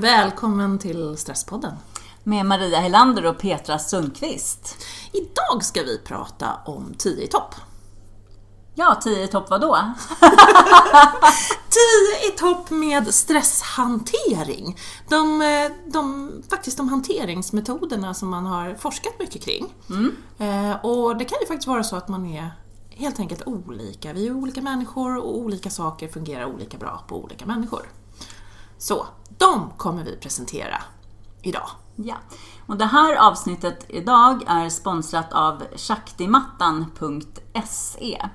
Välkommen till Stresspodden. Med Maria Helander och Petra Sundqvist. Idag ska vi prata om 10 i topp. Ja, 10 i topp vadå? 10 i topp med stresshantering. De, eh, de, faktiskt de hanteringsmetoderna som man har forskat mycket kring. Mm. Eh, och det kan ju faktiskt vara så att man är helt enkelt olika. Vi är olika människor och olika saker fungerar olika bra på olika människor. Så, de kommer vi presentera idag. Ja, och det här avsnittet idag är sponsrat av Shaktimattan.se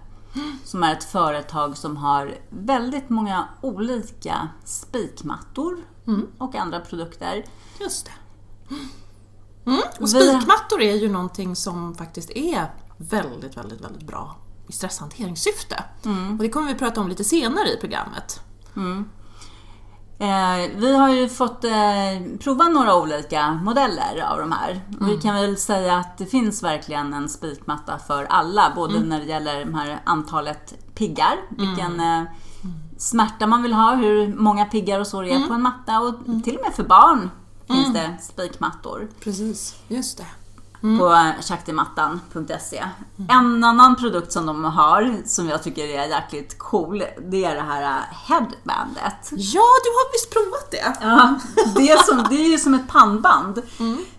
som är ett företag som har väldigt många olika spikmattor och andra produkter. Just det. Mm. Och Vi- spikmattor är ju någonting som faktiskt är väldigt, väldigt, väldigt bra i stresshanteringssyfte. Och det kommer vi prata om lite senare i programmet. Eh, vi har ju fått eh, prova några olika modeller av de här. Och vi kan väl säga att det finns verkligen en spikmatta för alla. Både när det gäller de här antalet piggar, vilken eh, smärta man vill ha, hur många piggar och så det är på en matta. Och till och med för barn finns det spikmattor Precis, just det. På shaktimattan.se. En annan produkt som de har, som jag tycker är jäkligt cool, det är det här headbandet. Ja, du har visst provat det? Ja, det är, som, det är ju som ett pannband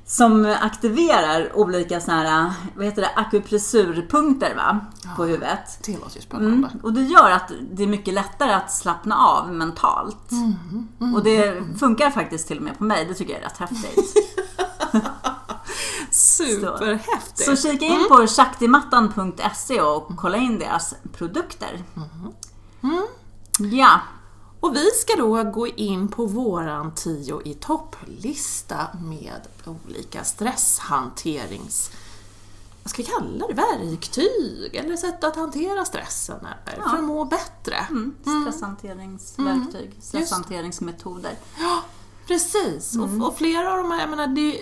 som aktiverar olika såna här, vad heter det, akupressurpunkter va? på huvudet. Det låter ju spännande. Och det gör att det är mycket lättare att slappna av mentalt. Och det funkar faktiskt till och med på mig, det tycker jag är rätt häftigt. Superhäftigt! Så kika in på shaktimattan.se och kolla in deras produkter. Ja, Och vi ska då gå in på våran 10 i topplista med olika stresshanterings... Vad ska vi kalla det? Verktyg? Eller sätt att hantera stressen? Eller för att må bättre? mm, stresshanteringsverktyg, stresshanteringsmetoder. Ja, precis. Och, och flera av de här, jag menar, det,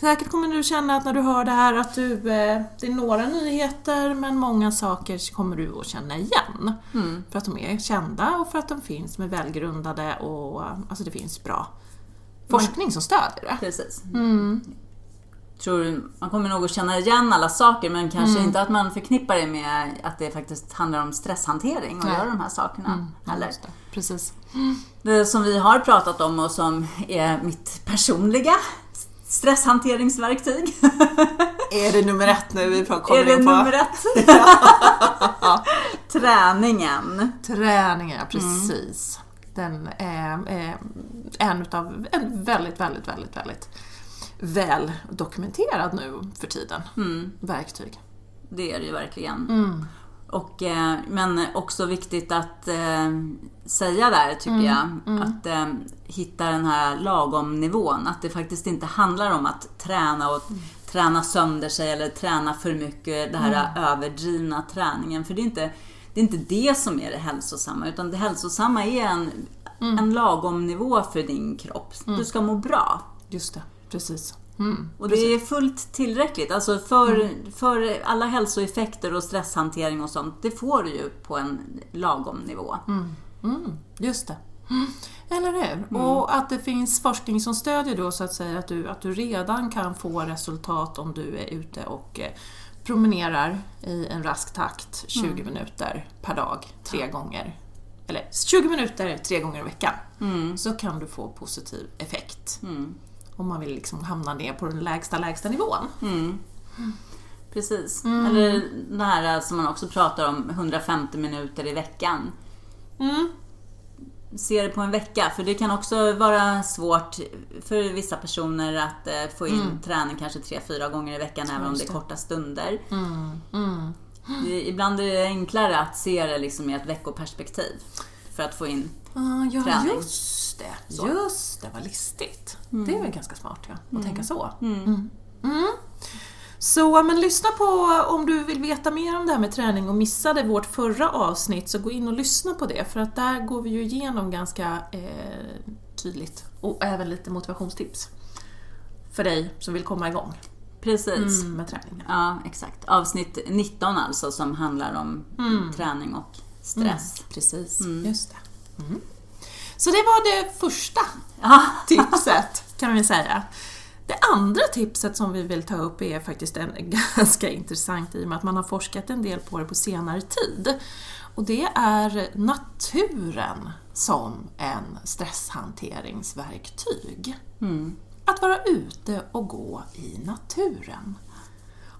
säkert kommer du känna att när du hör det här att du, eh, det är några nyheter men många saker kommer du att känna igen. För att de är kända och för att de finns med välgrundade och alltså det finns bra forskning som stödjer det. Precis. Tror man kommer nog att känna igen alla saker men kanske inte att man förknippar det med att det faktiskt handlar om stresshantering och Nej. göra de här sakerna. Eller? Just det. Precis. Det som vi har pratat om och som är mitt personliga stresshanteringsverktyg. Är det nummer ett nu vi kommer är det in på? nummer ett? Träningen. Träning, ja precis. Den är, är en utav en väldigt, väldigt, väldigt, väldigt väl dokumenterad nu för tiden. Verktyg. Det är det ju verkligen. Mm. Och, eh, men också viktigt att eh, säga där tycker Mm, jag. Att eh, hitta den här lagom nivån. Att det faktiskt inte handlar om att träna och Mm. träna sönder sig eller träna för mycket. Den här Mm. överdrivna träningen. För det är, inte, det är inte det som är det hälsosamma. Utan det hälsosamma är en, Mm. en lagom nivå för din kropp. Du ska må bra. Just det, precis. Mm. Och det är fullt tillräckligt. Alltså för, för alla hälsoeffekter och stresshantering och sånt, det får du ju på en lagom nivå. Mm, just det. Mm. Eller hur? Och att det finns forskning som stödjer då så att säga att du, att du redan kan få resultat om du är ute och eh, promenerar i en rask takt 20 minuter per dag, tre gånger. Eller 20 minuter tre gånger i veckan. Så kan du få positiv effekt. Om man vill liksom hamna ner på den lägsta, lägsta nivån. Precis. Eller det här som man också pratar om, 150 minuter i veckan. Mm. Se det på en vecka, för det kan också vara svårt för vissa personer att eh, få in träning kanske tre fyra gånger i veckan även om det är korta stunder. Det, ibland är det enklare att se det liksom i ett veckoperspektiv för att få in Ah, ja, Träning. just det. Så. Just det, vad listigt. Det är väl ganska smart ja, att tänka så. Mm. Mm. Så men lyssna på om du vill veta mer om det här med träning och missade vårt förra avsnitt så gå in och lyssna på det för att där går vi ju igenom ganska eh, tydligt och även lite motivationstips för dig som vill komma igång Precis. mm, med träningen. Ja, exakt. Avsnitt 19 alltså som handlar om träning och stress. Precis, just det. Mm. Så det var det första tipset kan vi säga. Det andra tipset som vi vill ta upp är faktiskt en ganska intressant i och med att man har forskat en del på det på senare tid. Och det är naturen som en stresshanteringsverktyg. Mm. Att vara ute och gå i naturen.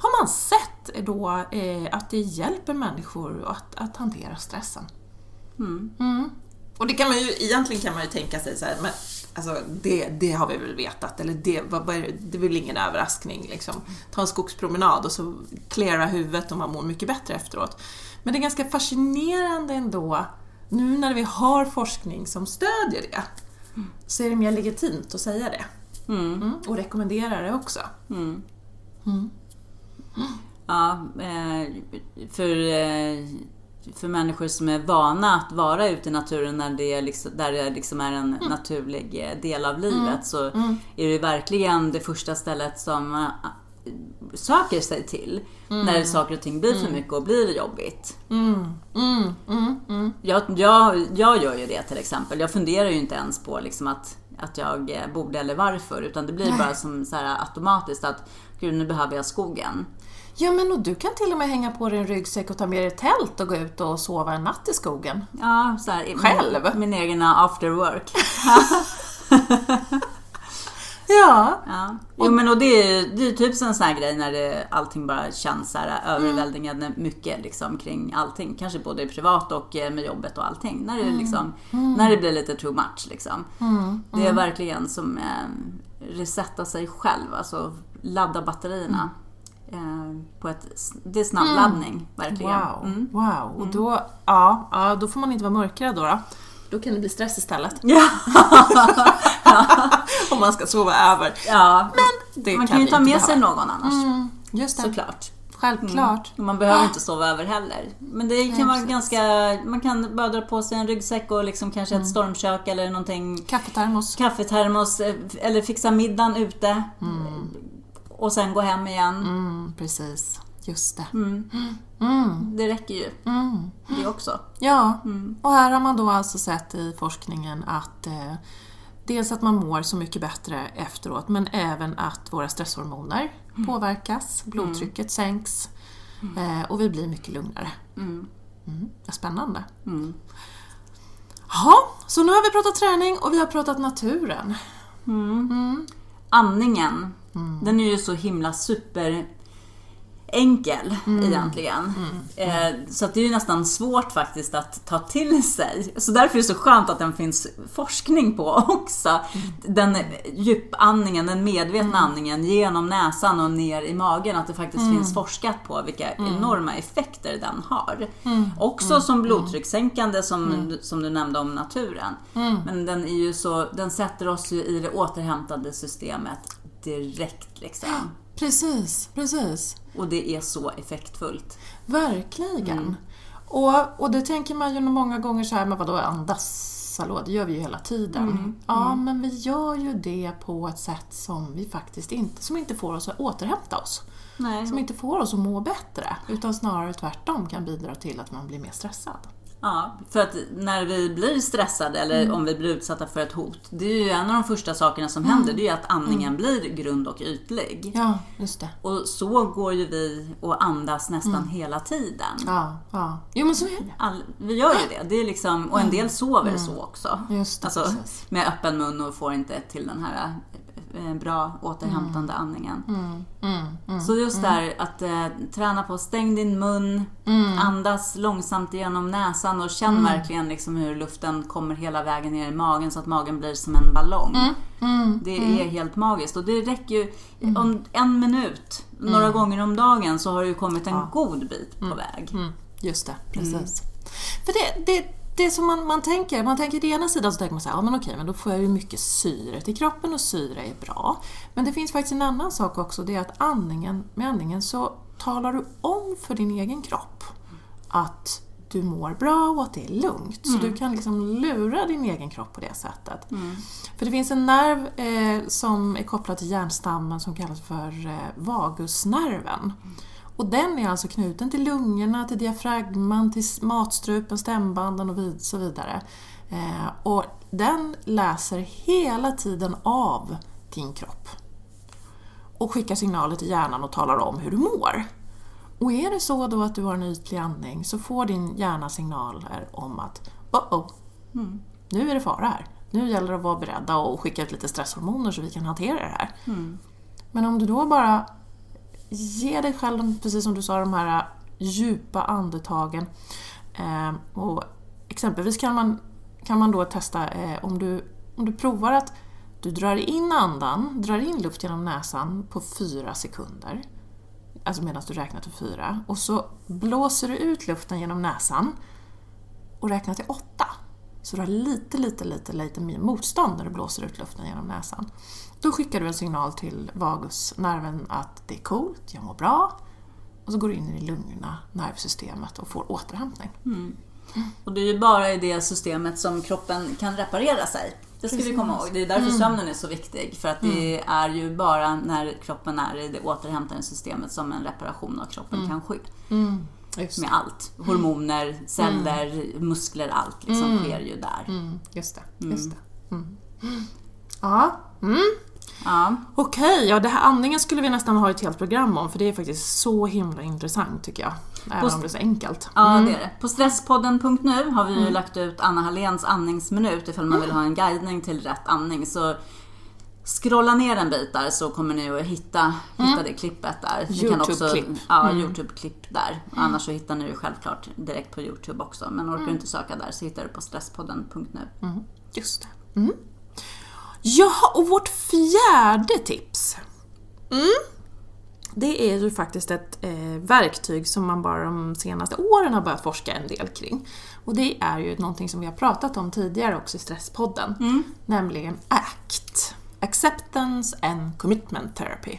Har man sett då eh, att det hjälper människor att, att hantera stressen? Mm. Mm. Och det kan man ju, egentligen kan man ju tänka sig så här, men alltså det, det har vi väl vetat, eller det, vad, vad är det, är väl ingen överraskning liksom. Ta en skogspromenad och så cleara huvudet och man mår mycket bättre efteråt. Men det är ganska fascinerande ändå, nu när vi har forskning som stödjer det, så är det mer legitimt att säga det. Mm. Mm, och rekommendera det också. Mm. Mm. Ja, eh, för, eh, för människor som är vana att vara ute i naturen när det liksom, där det liksom är en naturlig eh, del av livet så Mm. är det verkligen det första stället som söker sig till när saker och ting blir för mycket och blir jobbigt. Mm, mm, mm, mm. Jag, jag, jag gör ju det till exempel. Jag funderar ju inte ens på liksom att, att jag borde eller varför utan det blir bara som så här automatiskt att gud nu behöver jag skogen. Ja, men och du kan till och med hänga på dig en ryggsäck och ta med dig tält och gå ut och sova en natt i skogen. Ja, så här, Själv? Min, min egna after work. Ja. Ja. Jo, men och det är ju det är typ en sån här grej när det, allting bara känns så här överväldigande mycket liksom, kring allting. Kanske både privat och eh, med jobbet och allting. När det, liksom, när det blir lite too much. Liksom. Mm. Det är verkligen som eh, resetta sig själv, alltså ladda batterierna. Eh, på ett, det är snabbladdning, verkligen. Wow, Mm. wow. Och då, ja, ja, då får man inte vara mörkrädd då, då. Då kan det bli stress istället. Ja, Om man ska sova över. ja. Det man kan ju vi ta med sig behöva. någon annars. Mm, just det. Såklart. Självklart. Och man behöver inte sova över heller. Men det kan Nej, vara precis. ganska... Man kan bara dra på sig en ryggsäck och liksom kanske Mm. ett stormkök eller någonting. Kaffetermos. Kaffetermos eh, eller fixa middagen ute. Och sen gå hem igen. Mm, precis. Just det. Mm. Mm, Det räcker ju mm. det också. Ja, Mm. och här har man då alltså sett i forskningen att eh, dels att man mår så mycket bättre efteråt men även att våra stresshormoner påverkas, blodtrycket sänks eh, och vi blir mycket lugnare. Mm. Mm, spännande. Mm. Ja, så nu har vi pratat träning och vi har pratat naturen. Mm. Mm. Andningen, den är ju så himla super enkel egentligen. Eh, så att det är ju nästan svårt faktiskt att ta till sig. Så därför är det så skönt att den finns forskning på också. Den djupandningen, den medvetna andningen genom näsan och ner i magen. Att det faktiskt finns forskat på vilka enorma effekter den har. Också som blodtryckssänkande som, som du nämnde om naturen. Men den, är ju så, den sätter oss ju i det återhämtande systemet direkt liksom. Precis, precis. Och det är så effektfullt. Verkligen. Och, och det tänker man ju många gånger så här, men vadå andas? Hallå, det gör vi ju hela tiden. Ja, men vi gör ju det på ett sätt som vi faktiskt inte, som inte får oss att återhämta oss. Nej. Som inte får oss att må bättre, utan snarare tvärtom kan bidra till att man blir mer stressad. Ja, för att när vi blir stressade eller Mm. om vi blir utsatta för ett hot. Det är ju en av de första sakerna som händer. Det är ju att andningen blir grund och ytlig. Mm. Ja, just det. Och så går ju vi och andas nästan hela tiden. Mm. Ja, ja. Jo men så är det. All, vi gör ju det. det är liksom, och en del sover så också. Just det, Alltså, precis. med öppen mun och får inte till den här bra återhämtande andningen. Mm, mm, mm. Så just där att eh, träna på stäng din mun, Mm. andas långsamt genom näsan och känn verkligen liksom hur luften kommer hela vägen ner i magen så att magen blir som en ballong. Mm, Det är helt magiskt och det räcker ju om en minut, några gånger om dagen så har du kommit en god bit på väg. Mm, just det, precis. För det, det, det som man, man tänker, man tänker till ena sidan så tänker man så här, ja men okej, men då får jag ju mycket syre till kroppen och syre är bra. Men det finns faktiskt en annan sak också, det är att andningen, med andningen så talar du om för din egen kropp att du mår bra och att det är lugnt. Så du kan liksom lura din egen kropp på det sättet. För det finns en nerv eh, som är kopplad till hjärnstammen som kallas för eh, vagusnerven. Och den är alltså knuten till lungorna, till diafragman, till matstrupen, stämbanden och så vidare. Eh, och den läser hela tiden av din kropp och skickar signaler till hjärnan och talar om hur du mår. Och är det så då att du har en ytlig andning så får din hjärna signaler om att oh, oh Mm. nu är det fara här. Nu gäller det att vara beredda och skicka ut lite stresshormoner så vi kan hantera det här. Mm. Men om du då bara Ge dig själv, precis som du sa, de här äh, djupa andetagen. Ehm, och exempelvis kan man, kan man då testa eh, om, du, om du provar att du drar in andan, drar in luft genom näsan på fyra sekunder. Alltså medan du räknar till fyra. Och så blåser du ut luften genom näsan och räknar till åtta. Så du har lite, lite, lite, lite mer motstånd när du blåser ut luften genom näsan. Då skickar du en signal till vagusnerven att det är coolt, jag mår bra. Och så går du in i det lugna nervsystemet och får återhämtning. Mm. Och det är ju bara i det systemet som kroppen kan reparera sig. Det ska vi komma ihåg. Det är därför sömnen är så viktig. För att det är ju bara när kroppen är i det återhämtande systemet som en reparation av kroppen kan ske. Mm. Med allt. Hormoner, celler, muskler, allt liksom sker ju där. mm, just det. Just det. Mm. Ja, mm. Ja. Okej, ja det här andningen skulle vi nästan ha ett helt program om för det är faktiskt så himla intressant tycker jag. Även På- om det är så enkelt. Ja, det är det. På stresspodden.nu har vi ju lagt ut Anna Halléns andningsminut ifall man vill ha en guidning till rätt andning. Så scrolla ner en bit där så kommer ni att hitta, hitta det klippet där. Ni kan också- YouTube-klipp. Ja, Youtube-klipp där. Annars så hittar ni det självklart direkt på Youtube också. Men orkar du inte söka där så hittar du på stresspodden.nu. Mm, just det. Mm. Jaha, och vårt fjärde tips. Mm. Det är ju faktiskt ett eh, verktyg som man bara de senaste åren har börjat forska en del kring. Och det är ju någonting som vi har pratat om tidigare också i Stresspodden. Nämligen ACT. Acceptance and Commitment Therapy.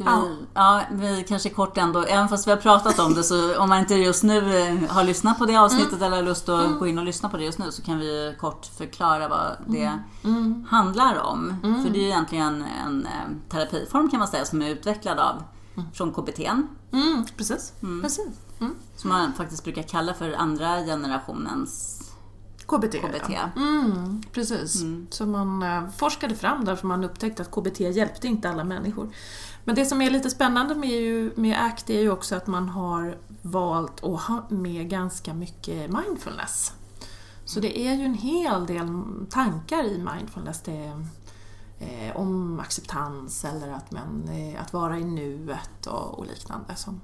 Ska vi, ja. vi kanske kort ändå, även fast vi har pratat om det så om man inte just nu eh, har lyssnat på det avsnittet eller har lust att gå in och lyssna på det just nu så kan vi kort förklara vad det handlar om. För det är ju egentligen en eh, terapiform kan man säga som är utvecklad av från KBT. Mm, precis. precis. Mm. Som man faktiskt brukar kalla för andra generationens KBT. KBT. Ja. Mm, precis. Så man eh, forskade fram därför man upptäckte att KBT hjälpte inte alla människor. Men det som är lite spännande med, ju, med ACT är ju också att man har valt att ha med ganska mycket mindfulness. Så det är ju en hel del tankar i mindfulness. Det eh, om acceptans eller att, man, eh, att vara i nuet och, och liknande. Som,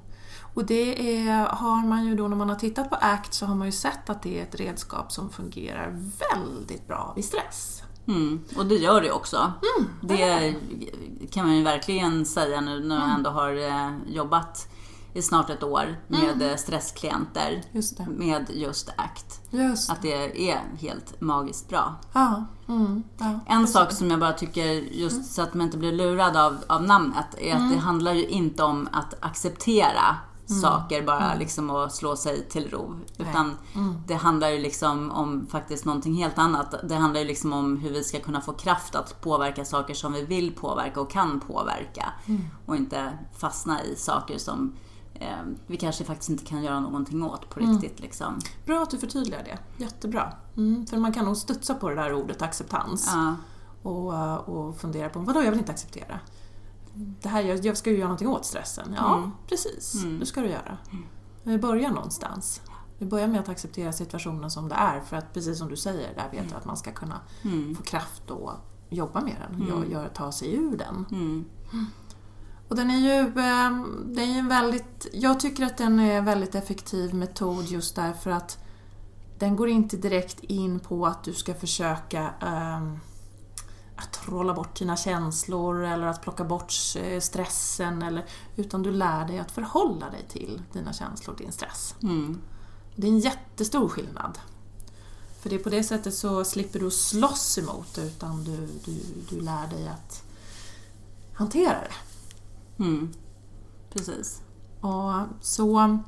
och det är, har man ju då när man har tittat på ACT så har man ju sett att det är ett redskap som fungerar väldigt bra vid stress. Mm, och det gör det också. det kan man ju verkligen säga nu när man ändå har eh, jobbat i snart ett år med eh, stressklienter Just det. med just ACT. Just Att det är helt magiskt bra. Ja. Mm, ja. En sak som jag bara tycker, just så att man inte blir lurad av, av namnet, är att det handlar ju inte om att acceptera saker bara liksom och slå sig till ro. Utan det handlar ju liksom om faktiskt någonting helt annat. Det handlar ju liksom om hur vi ska kunna få kraft att påverka saker som vi vill påverka och kan påverka. Och inte fastna i saker som eh, vi kanske faktiskt inte kan göra någonting åt på riktigt. Liksom. Bra att du förtydligar det. Jättebra. Mm, för man kan nog studsa på det där ordet acceptans. Ja. och, och fundera på vadå, jag vill inte acceptera. Det här, jag, jag ska ju göra någonting åt stressen. Ja, Mm. precis. Det ska du göra. Men vi börjar någonstans. Vi börjar med att acceptera situationen som det är för att precis som du säger, där vet du att man ska kunna Mm. få kraft att jobba med den och gör, ta sig ur den. Mm. Och den är ju eh, det är en väldigt, jag tycker att den är en väldigt effektiv metod just därför att den går inte direkt in på att du ska försöka ehm, att trolla bort dina känslor eller att plocka bort eh, stressen eller, utan du lär dig att förhålla dig till dina känslor och din stress. Mm. Det är en jättestor skillnad. För det är på det sättet så slipper du slåss emot utan du, du, du lär dig att hantera det. Mm. Precis. Och så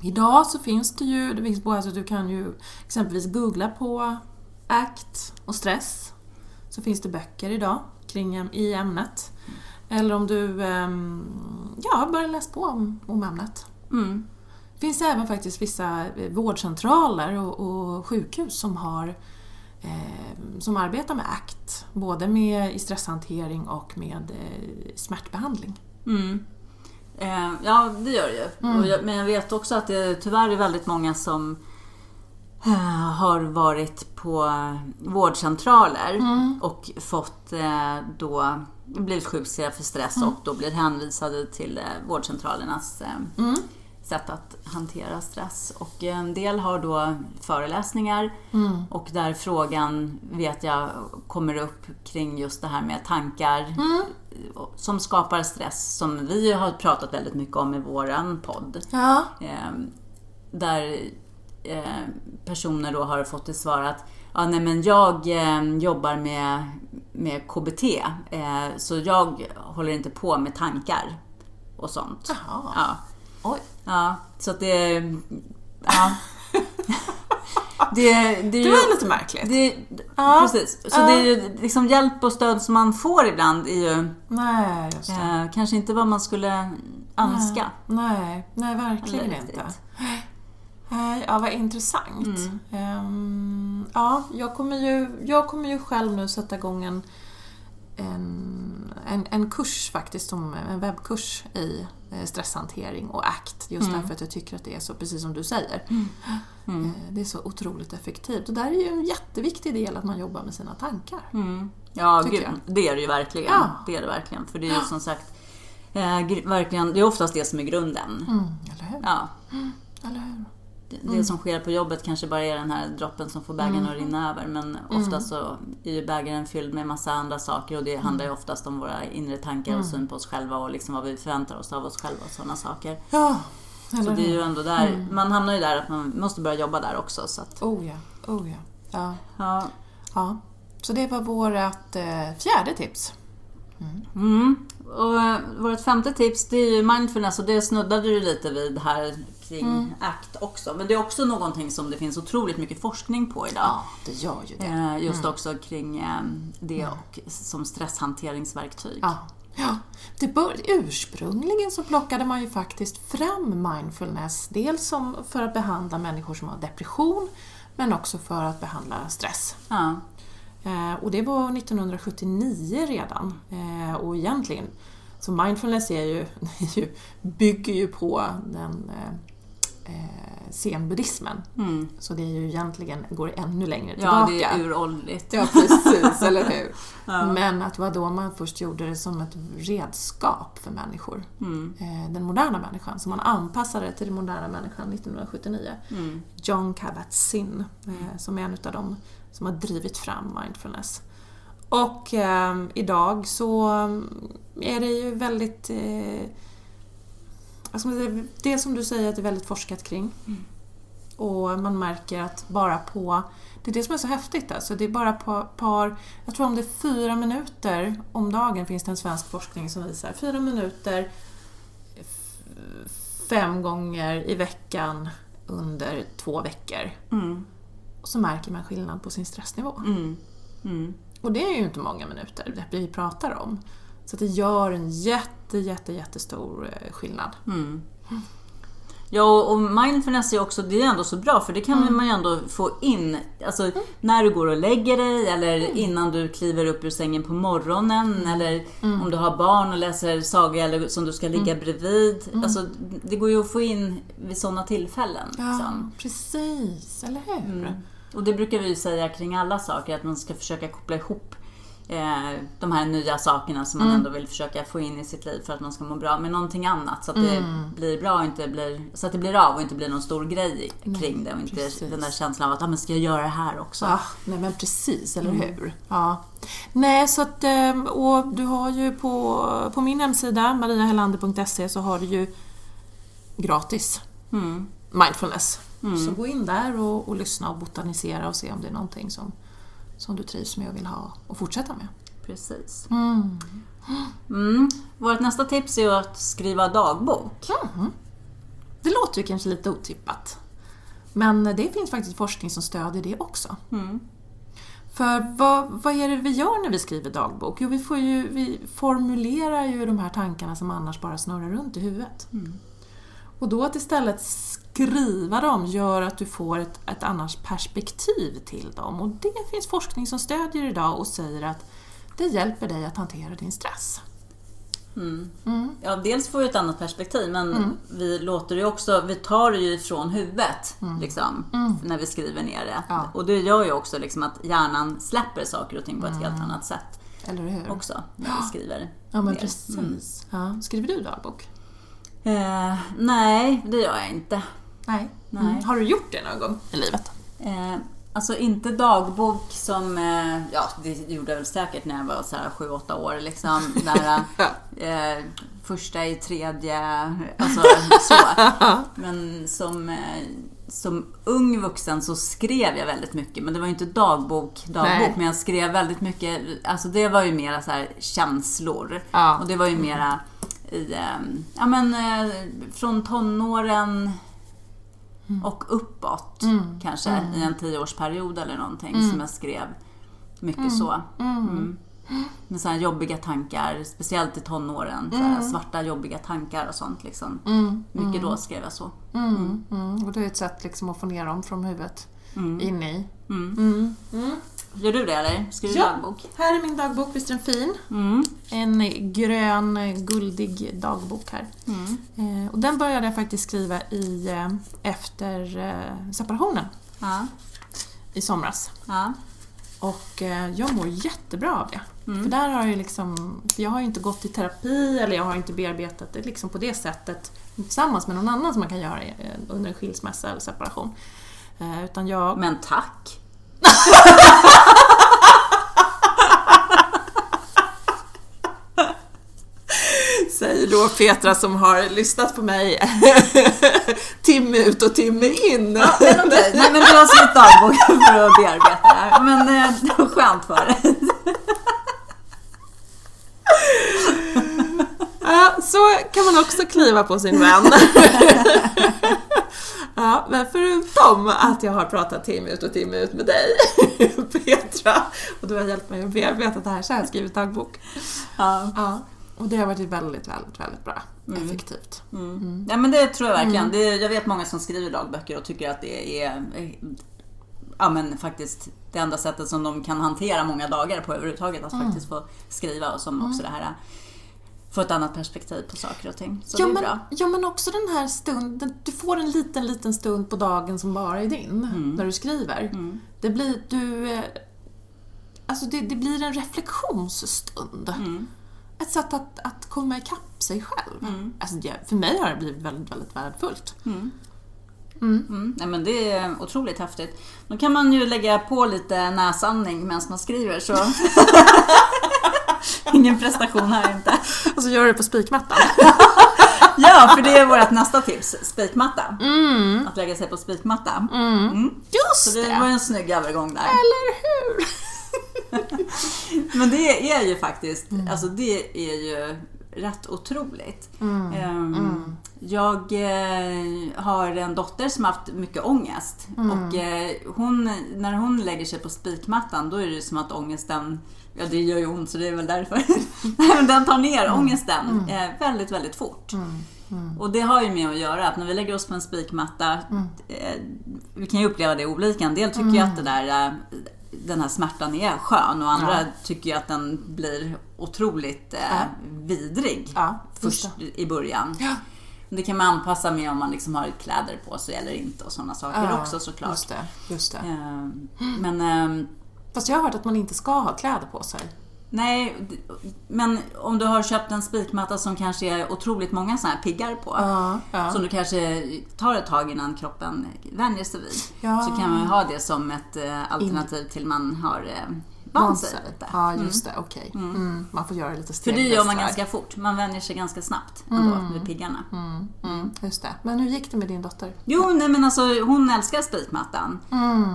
idag så finns det ju, det finns både, alltså du kan ju exempelvis googla på ACT och stress. Så finns det böcker idag kring i ämnet. Eller om du ehm, ja, börjar läsa på om, om ämnet. Mm. Det finns även faktiskt vissa eh, vårdcentraler och, och sjukhus som har eh, som arbetar med ACT, både med stresshantering och med eh, smärtbehandling. Mm. Eh, ja, det gör det ju. Mm. Jag, men jag vet också att det tyvärr är väldigt många som har varit på vårdcentraler Mm. och fått eh, då blivit sjukskrivna för stress och då blir hänvisade till eh, vårdcentralernas eh, Mm. sätt att hantera stress. Och en del har då föreläsningar Mm. och där frågan vet jag kommer upp kring just det här med tankar Mm. som skapar stress som vi har pratat väldigt mycket om i våran podd. Ja. Eh, där eh, personer då har fått till svar att ja, nej, men jag eh, jobbar med, med KBT eh, så jag håller inte på med tankar och sånt. Jaha. Ja. Oj. Ja, så att det... Ja. det, det, är Det ju, var lite märkligt. det, Ja. Precis. Så Ja. det är ju liksom hjälp och stöd som man får ibland är ju Nej, just det. eh, kanske inte vad man skulle önska. Nej, nej verkligen Eller inte. Ja, vad intressant. Mm. Ehm, ja, jag kommer, ju, jag kommer ju själv nu sätta igång en, en, en, en kurs faktiskt, som, en webbkurs i eh, stresshantering och ACT. Just Mm. därför att jag tycker att det är så, precis som du säger, Mm. eh, det är så otroligt effektivt. Och där är ju en jätteviktig del att man jobbar med sina tankar. Mm. Ja, gud, det är det ju verkligen. Ja. Det är det verkligen. För det är ju som sagt eh, verkligen, det är oftast det som är grunden. Mm, eller hur? Ja, Eller hur? Det, Mm. som sker på jobbet kanske bara är den här droppen som får bägaren att rinna över. Men Mm. ofta så är ju bägaren fylld med massa andra saker och det handlar ju oftast om våra inre tankar Mm. och syn på oss själva och liksom vad vi förväntar oss av oss själva och sådana saker. Ja, Så det är ju ändå där, Mm. man hamnar ju där att man måste börja jobba där också. Så att, Oh ja, oh ja. ja. ja. Ja, så det var vårt eh, fjärde tips. Mm. Och eh, vårt femte tips det är ju mindfulness och det snuddade du lite vid här kring Mm. ACT också. Men det är också någonting som det finns otroligt mycket forskning på idag. Ja, det gör ju det. Eh, Just också kring eh, det och som stresshanteringsverktyg. Ja. Ja. Det bör, ursprungligen så plockade man ju faktiskt fram mindfulness, dels som för att behandla människor som har depression, men också för att behandla stress. Ja. Eh, och det var 1979 redan. Eh, och egentligen, så mindfulness är ju, är ju, bygger ju på den eh, eh, zenbuddhismen. Mm. Så det är ju egentligen, går ännu längre ja, tillbaka. det är uråldrigt. Ja, precis, eller hur? Ja. Men att det var då man först gjorde det som ett redskap för människor. Mm. Eh, Den moderna människan, så man anpassade det till den moderna människan 1979. Mm. John Kabat-Zinn, eh, som är en av dem som har drivit fram mindfulness. Och eh, idag så är det ju väldigt... Eh, säga, det som du säger att det är väldigt forskat kring. Och man märker att bara på... Det är det som är så häftigt alltså. Det är bara på par... Jag tror om det är fyra minuter om dagen finns det en svensk forskning som visar. Fyra minuter fem gånger i veckan under två veckor. Mm. Och så märker man skillnad på sin stressnivå. Mm. Mm. Och det är ju inte många minuter det vi pratar om. Så det gör en jätte, jätte, jättestor eh, skillnad. Mm. Ja, och- mindfulness är också, det är ändå så bra för det kan man ju ändå få in, alltså när du går och lägger dig eller innan du kliver upp ur sängen på morgonen eller om du har barn och läser saga eller som du ska ligga bredvid. Alltså det går ju att få in vid sådana tillfällen. Ja, Liksom. precis, eller hur? Mm. Och det brukar vi ju säga kring alla saker, att man ska försöka koppla ihop eh, de här nya sakerna som man ändå vill försöka få in i sitt liv för att man ska må bra med någonting annat. Så att det blir bra och inte blir, så att det blir av och inte blir någon stor grej kring det. Och inte precis. den där känslan av att, ah, men ska jag göra det här också? Ja, nej men precis, eller hur? Ja. Nej, så att, eh, och du har ju på, på min hemsida, mariahelander.se, så har du ju gratis Mm. mindfulness. Så gå in där och, och lyssna och botanisera och se om det är någonting som, som du trivs med och vill ha och fortsätta med. Precis. Mm. Mm. Vårt nästa tips är att skriva dagbok. Mhm. Det låter ju kanske lite otippat. Men det finns faktiskt forskning som stödjer det också. Mm. För vad, vad är det vi gör när vi skriver dagbok? Jo, vi, får ju, vi formulerar ju de här tankarna som annars bara snurrar runt i huvudet. Och då att istället skriva dem gör att du får ett, ett annars perspektiv till dem. Och det finns forskning som stödjer idag och säger att det hjälper dig att hantera din stress. Mm. Mm. Ja, dels får vi ett annat perspektiv men mm. vi låter det också, vi tar det ju ifrån huvudet mm. liksom, mm. när vi skriver ner det. Ja. Och det gör ju också liksom att hjärnan släpper saker och ting på ett helt annat sätt. Eller hur? Också när vi skriver Ja men ner. precis. Ja. Skriver du dagbok? Eh, nej, det gör jag inte. Nej. nej. Har du gjort det någon gång i livet? Eh, Alltså inte dagbok som, eh, ja det gjorde jag väl säkert när jag var så här 7-8 år liksom. Där, eh, första i tredje, alltså så. Men som, eh, som ung vuxen så skrev jag väldigt mycket. Men det var ju inte dagbok, dagbok. Nej. Men jag skrev väldigt mycket, alltså det var ju mera så här känslor. Ja. Och det var ju mera i, eh, ja men eh, från tonåren Mm. Och uppåt mm. kanske mm. i en tioårsperiod eller någonting mm. som jag skrev mycket mm. så. Med sådana jobbiga tankar, speciellt i tonåren. Såhär, svarta jobbiga tankar och sånt. Liksom. Mycket då skrev jag så. Och det är ett sätt liksom att få ner dem från huvudet in i. Gör du det eller? Skriver du ja, dagbok? här är min dagbok. Visst är den fin? Mm. En grön, guldig dagbok här. Mm. Eh, och den började jag faktiskt skriva i eh, efter eh, separationen. Ja. I somras. Ja. Och jag mår jättebra av det. Mm. För där har jag liksom, jag har ju inte gått i terapi eller jag har inte bearbetat det liksom på det sättet tillsammans med någon annan som man kan göra under en skilsmässa eller separation. Utan jag... Men tack! Då Petra som har lyssnat på mig timme ut och timme in. Ja, men. Nej, men du har skrivit dagbok för att bearbeta det här. Men eh, det var skönt för dig. Ja, så kan man också kliva på sin vän. Ja, men förutom att jag har pratat timme ut och timme ut med dig, Petra, och du har hjälpt mig att bearbeta det här så har jag skrivit dagbok. Ja. ja. Och det har varit väldigt, väldigt, väldigt bra. Mm. Effektivt. Mm. Mm. Ja men det tror jag verkligen. Mm. Det, jag vet många som skriver dagböcker och tycker att det är ja, men faktiskt det enda sättet som de kan hantera många dagar på överhuvudtaget. Att mm. faktiskt få skriva och som också det här få ett annat perspektiv på saker och ting. Så ja, det är men, bra. Ja, men också den här stunden. Du får en liten, liten stund på dagen som bara är din, mm. när du skriver. Mm. Det blir, du... Eh, alltså det, det blir en reflektionsstund. Mm. Ett sätt att, att komma ikapp sig själv. Mm. Alltså det, för mig har det blivit väldigt, väldigt värdefullt. Mm. Mm. Mm. Nej, men det är otroligt häftigt. Då kan man ju lägga på lite näsandning medan man skriver så Ingen prestation här inte. Och så gör du det på spikmattan. ja, för det är vårt nästa tips. Spikmatta. Mm. Att lägga sig på spikmatta. Mm. Just Så det var en snygg övergång där. Eller hur? Men det är ju faktiskt, mm. alltså det är ju rätt otroligt. Mm. Um, jag eh, har en dotter som har haft mycket ångest. Mm. Och eh, hon, när hon lägger sig på spikmattan då är det som att ångesten Ja, det gör ju ont så det är väl därför. den tar ner mm. ångesten mm. eh, väldigt, väldigt fort. Mm. Mm. Och det har ju med att göra att när vi lägger oss på en spikmatta, mm. eh, vi kan ju uppleva det olika. En del tycker ju att det där, den här smärtan är skön och andra ja. tycker ju att den blir otroligt eh, ja. vidrig ja, först i början. Ja. Det kan man anpassa med om man liksom har kläder på sig eller inte och sådana saker också såklart. Just det, just det. Eh, men ehm, Fast jag har hört att man inte ska ha kläder på sig. Nej, men om du har köpt en spikmatta som kanske är otroligt många sådana här piggar på. Ja, ja. Som du kanske tar ett tag innan kroppen vänjer sig vid. Ja. Så kan man ha det som ett eh, alternativ till man har eh, vant sig lite. Ja, just mm. det. Okej. Okay. Mm. Mm. Man får göra lite För det gör man ganska fort. Man vänjer sig ganska snabbt ändå mm. med piggarna. Mm. Mm. Just det. Men hur gick det med din dotter? Jo, nej men alltså hon älskar spikmattan.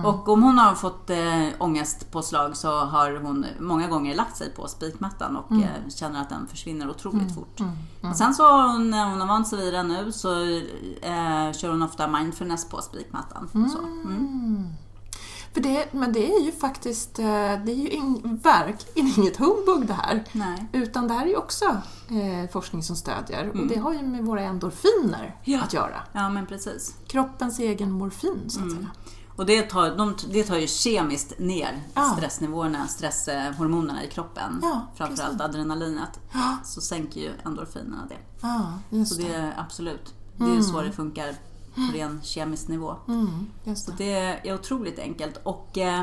Och om hon har fått äh, ångestpåslag så har hon många gånger lagt sig på spikmattan och äh, känner att den försvinner otroligt fort. Och sen så när hon har vant sig vid den nu så äh, kör hon ofta mindfulness på spikmattan. Så. För det, men det är ju faktiskt, eh, det är ju in, verkligen inget humbug det här. Nej. Utan det här är ju också eh, forskning som stödjer och det har ju med våra endorfiner Ja. att göra. Ja, men precis. Kroppens egen morfin så att säga. Och det tar, de, det tar ju kemiskt ner Ja. stressnivåerna, stresshormonerna i kroppen. Ja, Framförallt adrenalinet. Ja, Så sänker ju endorfinerna det. ja Så det. det är absolut, det är så det funkar på ren kemisk nivå. Mm, just Så det. det är otroligt enkelt. Och eh,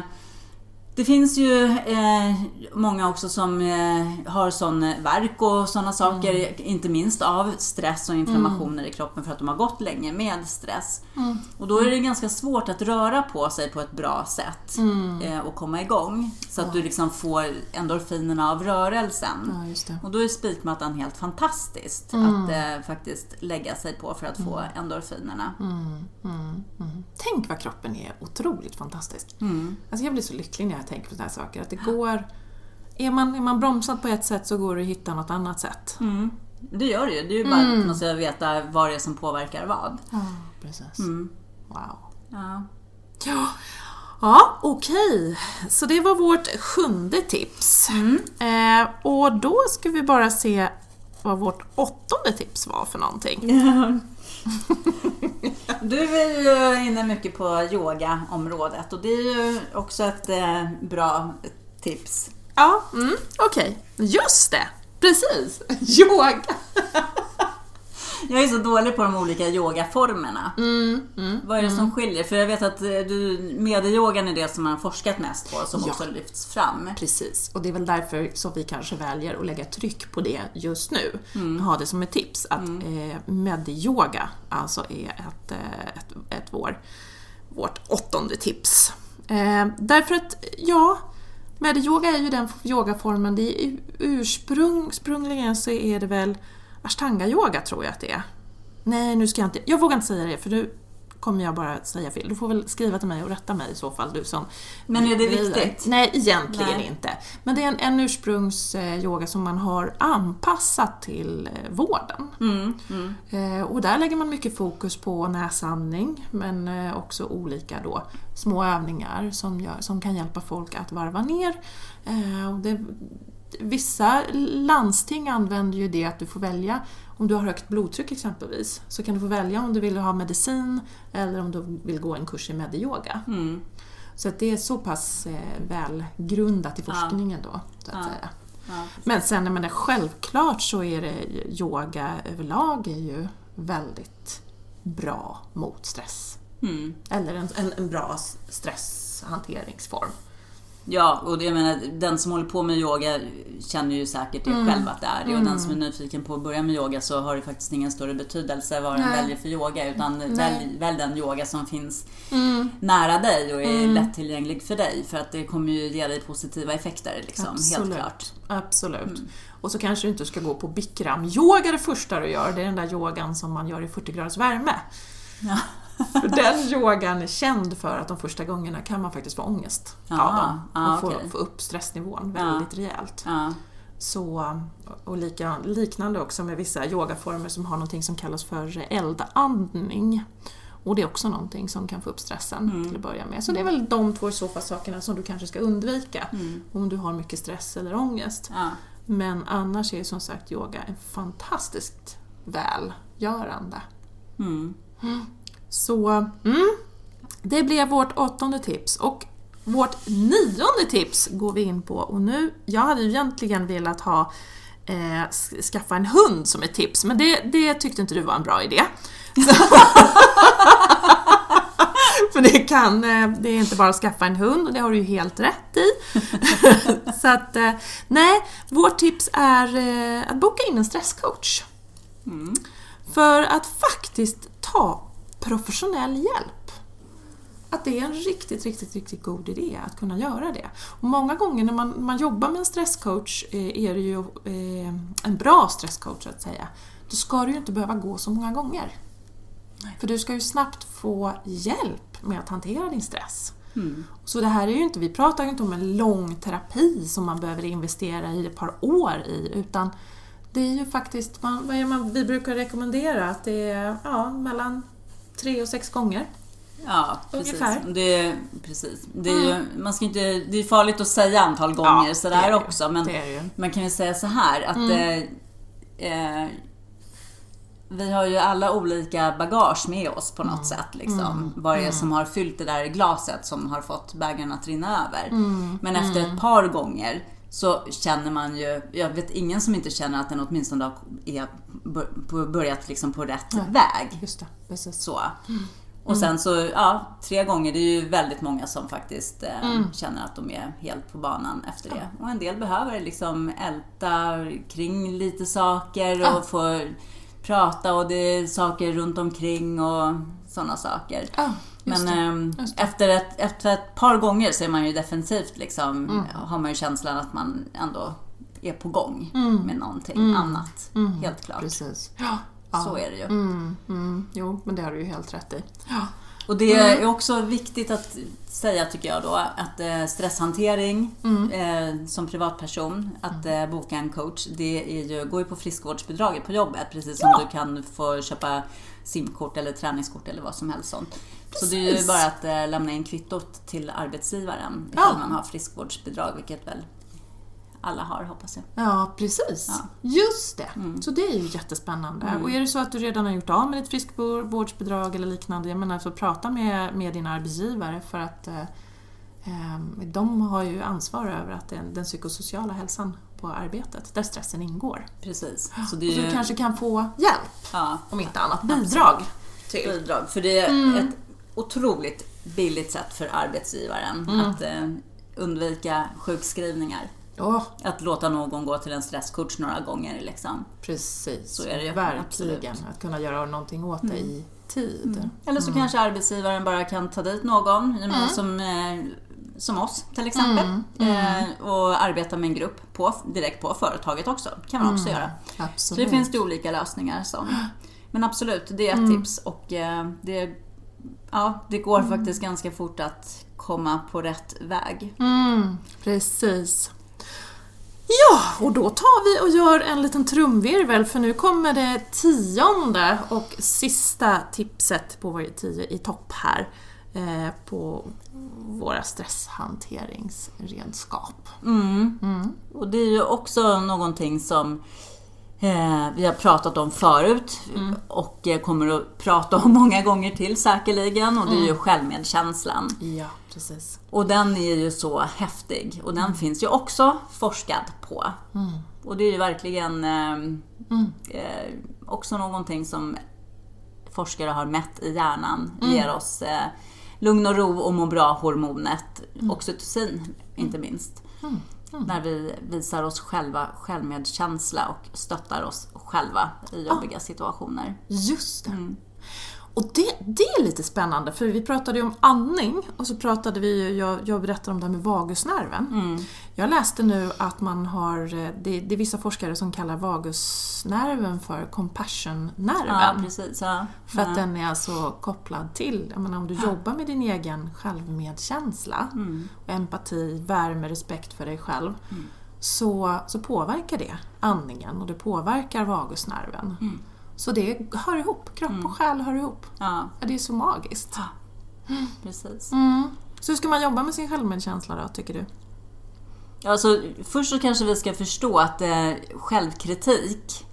det finns ju eh, många också som eh, har sån värk och sådana saker, Mm. inte minst av stress och inflammationer i kroppen för att de har gått länge med stress. Mm. Och då är det ganska svårt att röra på sig på ett bra sätt Mm. eh, och komma igång. Så att du liksom får endorfinerna av rörelsen. Ja. Och då är spikmattan helt fantastiskt Mm. att eh, faktiskt lägga sig på för att få endorfinerna. Mm, mm, mm. Tänk vad kroppen är otroligt fantastisk. Mm. Alltså jag blir så lycklig när jag tänker på sådana här saker. Att det går... Är man, är man bromsad på ett sätt så går det att hitta något annat sätt. Mm. Det gör det ju. Det är ju bara Mm. att man ska veta vad det är som påverkar vad. Ja, precis. Mm. Wow. Ja. Ja, ja okej. Så det var vårt sjunde tips. Eh, och då ska vi bara se vad vårt åttonde tips var för någonting. Du är ju inne mycket på yogaområdet och det är ju också ett eh, bra tips. Ja, mm, okej. Just det! Precis! Yoga! Jag är så dålig på de olika yogaformerna. Mm, mm. Vad är det som skiljer? För jag vet att eh, du, medyogan är det som man har forskat mest på, som Ja. också lyfts fram. Precis, och det är väl därför som vi kanske väljer att lägga tryck på det just nu. Ha det som ett tips att eh, medyoga alltså är ett, eh, ett, ett vår, vårt åttonde tips. Eh, därför att, ja, medyoga är ju den yogaformen, det är ursprungligen så är det väl ashtanga-yoga tror jag att det är. Nej, nu ska jag inte, jag vågar inte säga det för nu kommer jag bara säga fel. Du får väl skriva till mig och rätta mig i så fall, du som Men är det viktigt? Nej, egentligen Nej. inte. Men det är en, en ursprungsyoga som man har anpassat till eh, vården. Mm, mm. Eh, och där lägger man mycket fokus på näsandning men eh, också olika då, små övningar som, gör, som kan hjälpa folk att varva ner. Eh, och det, vissa landsting använder ju det att du får välja om du har högt blodtryck exempelvis så kan du få välja om du vill ha medicin eller om du vill gå en kurs i medyoga. Mm. Så att det är så pass eh, välgrundat i forskningen då. Så att Ja. säga. Ja. Men sen jag menar, självklart så är det yoga överlag är ju väldigt bra mot stress. Mm. Eller en, en, en bra stresshanteringsform. Ja, och jag menar, den som håller på med yoga känner ju säkert det själv att det är det. Och den som är nyfiken på att börja med yoga så har det faktiskt ingen större betydelse vad den väljer för yoga. Utan välj, välj den yoga som finns nära dig och är lättillgänglig för dig. För att det kommer ju ge dig positiva effekter. Liksom, helt klart. Absolut. Och så kanske du inte ska gå på bikram-yoga det första du gör. Det är den där yogan som man gör i 40 graders värme. Ja. För den yogan är känd för att de första gångerna kan man faktiskt få ångest av Ah, dem. ah, Och få, få upp stressnivån Ja. väldigt rejält. Ja. Så, och lika, liknande också med vissa yogaformer som har någonting som kallas för eldandning. Och det är också någonting som kan få upp stressen Mm. till att börja med. Så det är väl de två i så fall sakerna som du kanske ska undvika Mm. om du har mycket stress eller ångest. Ja. Men annars är som sagt yoga en fantastiskt välgörande. Mm. Så mm, det blev vårt åttonde tips. Och vårt nionde tips går vi in på. Och nu, jag hade ju egentligen velat ha eh, skaffa en hund som ett tips, men det, det tyckte inte du var en bra idé. För det kan, eh, det är inte bara att skaffa en hund, och det har du ju helt rätt i. Så att, eh, nej, vårt tips är eh, att boka in en stresscoach. Mm. För att faktiskt ta professionell hjälp. Att det är en riktigt, riktigt, riktigt god idé att kunna göra det. Och många gånger när man, man jobbar med en stresscoach eh, är det ju eh, en bra stresscoach så att säga. Då ska du ju inte behöva gå så många gånger. För du ska ju snabbt få hjälp med att hantera din stress. Mm. Så det här är ju inte, vi pratar ju inte om en lång terapi som man behöver investera i ett par år i, utan det är ju faktiskt, man, vad är man, vi brukar rekommendera att det är ja, mellan tre och sex gånger Ja, precis. Ungefär. Det, är- precis. Det är ju, man ska inte, det är farligt att säga antal gånger Ja, sådär också. Men man kan ju säga så här att eh, eh, vi har ju alla olika bagage med oss på något sätt. Liksom. Vad det är som har fyllt det där glaset som har fått bägaren att rinna över. Men efter ett par gånger så känner man ju, jag vet ingen som inte känner att den åtminstone har är börjat liksom på rätt väg. Just det, precis. Så. Och sen så, ja, tre gånger, det är ju väldigt många som faktiskt eh, känner att de är helt på banan efter det. Och en del behöver liksom älta kring lite saker och Ja. få prata och det är saker runt omkring och sådana saker. Ja, Men det. ehm, efter, ett, efter ett par gånger så är man ju definitivt liksom, har man ju känslan att man ändå är på gång med någonting annat. Helt klart. Precis. Ja. ja. Så är det ju. Mm, mm. Jo, men det har du ju helt rätt i. Ja. Och det är också viktigt att säga tycker jag då att eh, stresshantering eh, som privatperson, att eh, boka en coach, det är ju, går ju på friskvårdsbidraget på jobbet precis som du kan få köpa simkort eller träningskort eller vad som helst sånt. Så det är ju Precis. bara att eh, lämna in kvittot till arbetsgivaren Ja. ifall man har friskvårdsbidrag, vilket väl alla har hoppas jag. Ja, precis. Ja. Just det. Mm. Så det är ju jättespännande. Och är det så att du redan har gjort av med ditt friskvårdsbidrag eller liknande, jag menar, så prata med, med din arbetsgivare för att eh, eh, de har ju ansvar över att den, den psykosociala hälsan på arbetet, där stressen ingår. Precis. Så Och det så är du ju, kanske kan få hjälp, ja, om inte annat, bidrag till. bidrag. För det är Mm. ett otroligt billigt sätt för arbetsgivaren Mm. att eh, undvika sjukskrivningar. Ja, Att låta någon gå till en stresscoach några gånger. Liksom. precis. Så är det Verkligen. absolut. Mm. Att kunna göra någonting åt det i tid. Eller så kanske arbetsgivaren bara kan ta dit någon menar, som, eh, som oss till exempel. Eh, och arbeta med en grupp på, direkt på företaget också. kan man också göra. Så Absolut. det finns det olika lösningar. Som. Men absolut, det är ett tips. Och eh, det, ja, det går faktiskt ganska fort att komma på rätt väg. Mm, precis. Ja, och då tar vi och gör en liten trumvirvel för nu kommer det tionde och sista tipset på vår tio i topp här eh, på våra stresshanteringsredskap. Mm. Och det är ju också någonting som vi har pratat om förut och eh, kommer att prata om många gånger till säkerligen och det är ju självmedkänslan. Ja, precis. Och den är ju så häftig och den finns ju också forskad på. Och det är ju verkligen eh, eh, också någonting som forskare har mätt i hjärnan. Ger oss eh, lugn och ro och må bra-hormonet. Oxytocin inte minst. När vi visar oss själva självmedkänsla och stöttar oss själva i jobbiga situationer. Just det. Och det, det är lite spännande för vi pratade ju om andning och så pratade vi jag, jag berättade om det här med vagusnerven. Jag läste nu att man har, eh, det, det är vissa forskare som kallar vagusnerven för Ja, compassion-nerven. precis. Ja. för att ja. den är alltså kopplad till, jag menar om du jobbar med din egen självmedkänsla, och empati, värme, respekt för dig själv, så, så påverkar det andningen och det påverkar vagusnerven. Så det hör ihop, kropp och själ hör ihop. ja, Ja, det är så magiskt. precis. Mm. Så hur ska man jobba med sin självmedkänsla då, tycker du? Alltså, först så kanske vi ska förstå att eh, självkritik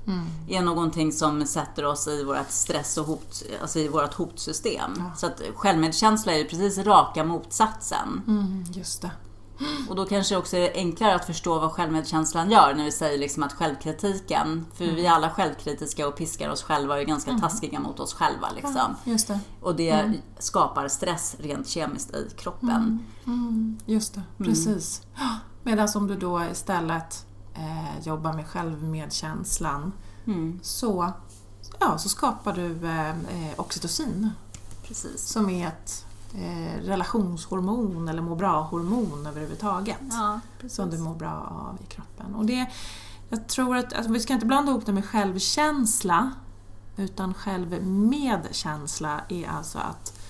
är någonting som sätter oss i vårt stress och hot, alltså i vårt hotsystem. Så att självmedkänsla är ju precis raka motsatsen. Mm, just det. Och då kanske det också är enklare att förstå vad självmedkänslan gör när vi säger liksom att självkritiken, för vi är alla självkritiska och piskar oss själva och är ganska taskiga mot oss själva. Liksom. Just det. Och det skapar stress rent kemiskt i kroppen. Mm, just det, precis. Medan om du då istället eh, jobbar med självmedkänslan Mm. så, ja, så skapar du eh, eh, oxytocin Precis. som är ett eh, relationshormon eller må bra-hormon överhuvudtaget. Ja, som du mår bra av i kroppen. Och det, jag tror att alltså, vi ska inte blanda ihop det med självkänsla utan självmedkänsla är alltså att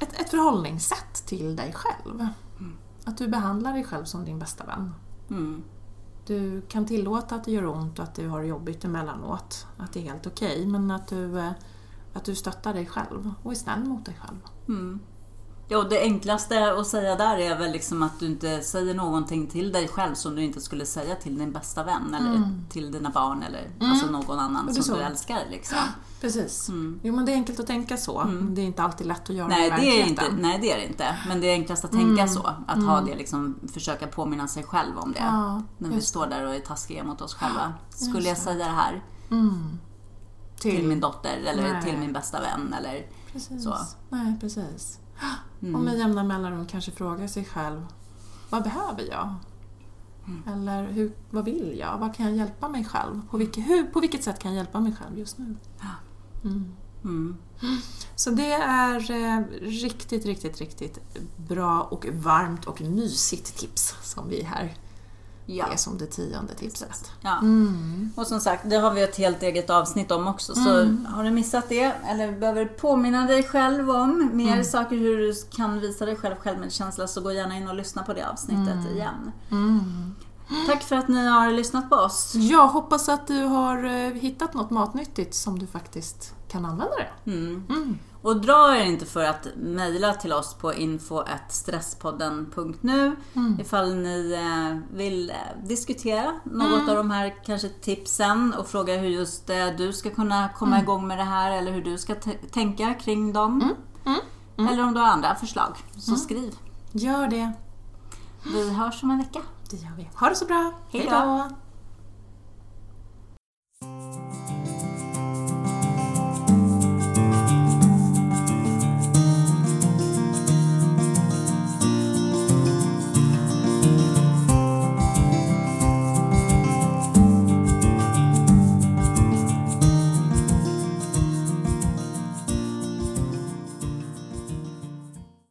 ett, ett förhållningssätt till dig själv. Att du behandlar dig själv som din bästa vän. Mm. Du kan tillåta att det gör ont och att du har det jobbigt emellanåt. Att det är helt okej, men att du, eh, att du stöttar dig själv och är snäll mot dig själv. Ja, och det enklaste att säga där är väl liksom att du inte säger någonting till dig själv som du inte skulle säga till din bästa vän eller till dina barn eller alltså någon annan Mm. det som så. du älskar. Liksom. Precis. Jo men det är enkelt att tänka så. Det är inte alltid lätt att göra Nej, i det är inte, nej, det är det inte. Men det är enklast att tänka så. Att ha det liksom, försöka påminna sig själv om det. Ja, när vi står där och är taskiga mot oss själva. Skulle jag säga det här till min dotter eller Nej. till min bästa vän eller Precis. så. Nej, precis. Mm. Och med jämna mellanrum kanske fråga sig själv, vad behöver jag? Mm. Eller hur, vad vill jag? Vad kan jag hjälpa mig själv? På vilket, hur, på vilket sätt kan jag hjälpa mig själv just nu? Mm. Så det är eh, riktigt, riktigt, riktigt bra och varmt och mysigt tips som vi här Ja. är som det tionde tipset. Ja. Mm. Och som sagt, det har vi ett helt eget avsnitt om också. Så Mm. har du missat det eller behöver påminna dig själv om mer Mm. saker hur du kan visa dig själv självmedkänsla så gå gärna in och lyssna på det avsnittet igen. Mm. Tack för att ni har lyssnat på oss. Jag hoppas att du har eh, hittat något matnyttigt som du faktiskt kan använda det. Mm. Mm. Och dra er inte för att mejla till oss på info.stresspodden.nu Mm. ifall ni eh, vill eh, diskutera något av de här kanske tipsen och fråga hur just du ska kunna komma Mm. igång med det här eller hur du ska tänka kring dem. Mm. Eller om du har andra förslag, så skriv. Gör det. Vi hörs om en vecka. Det gör vi. Ha det så bra! Hej då!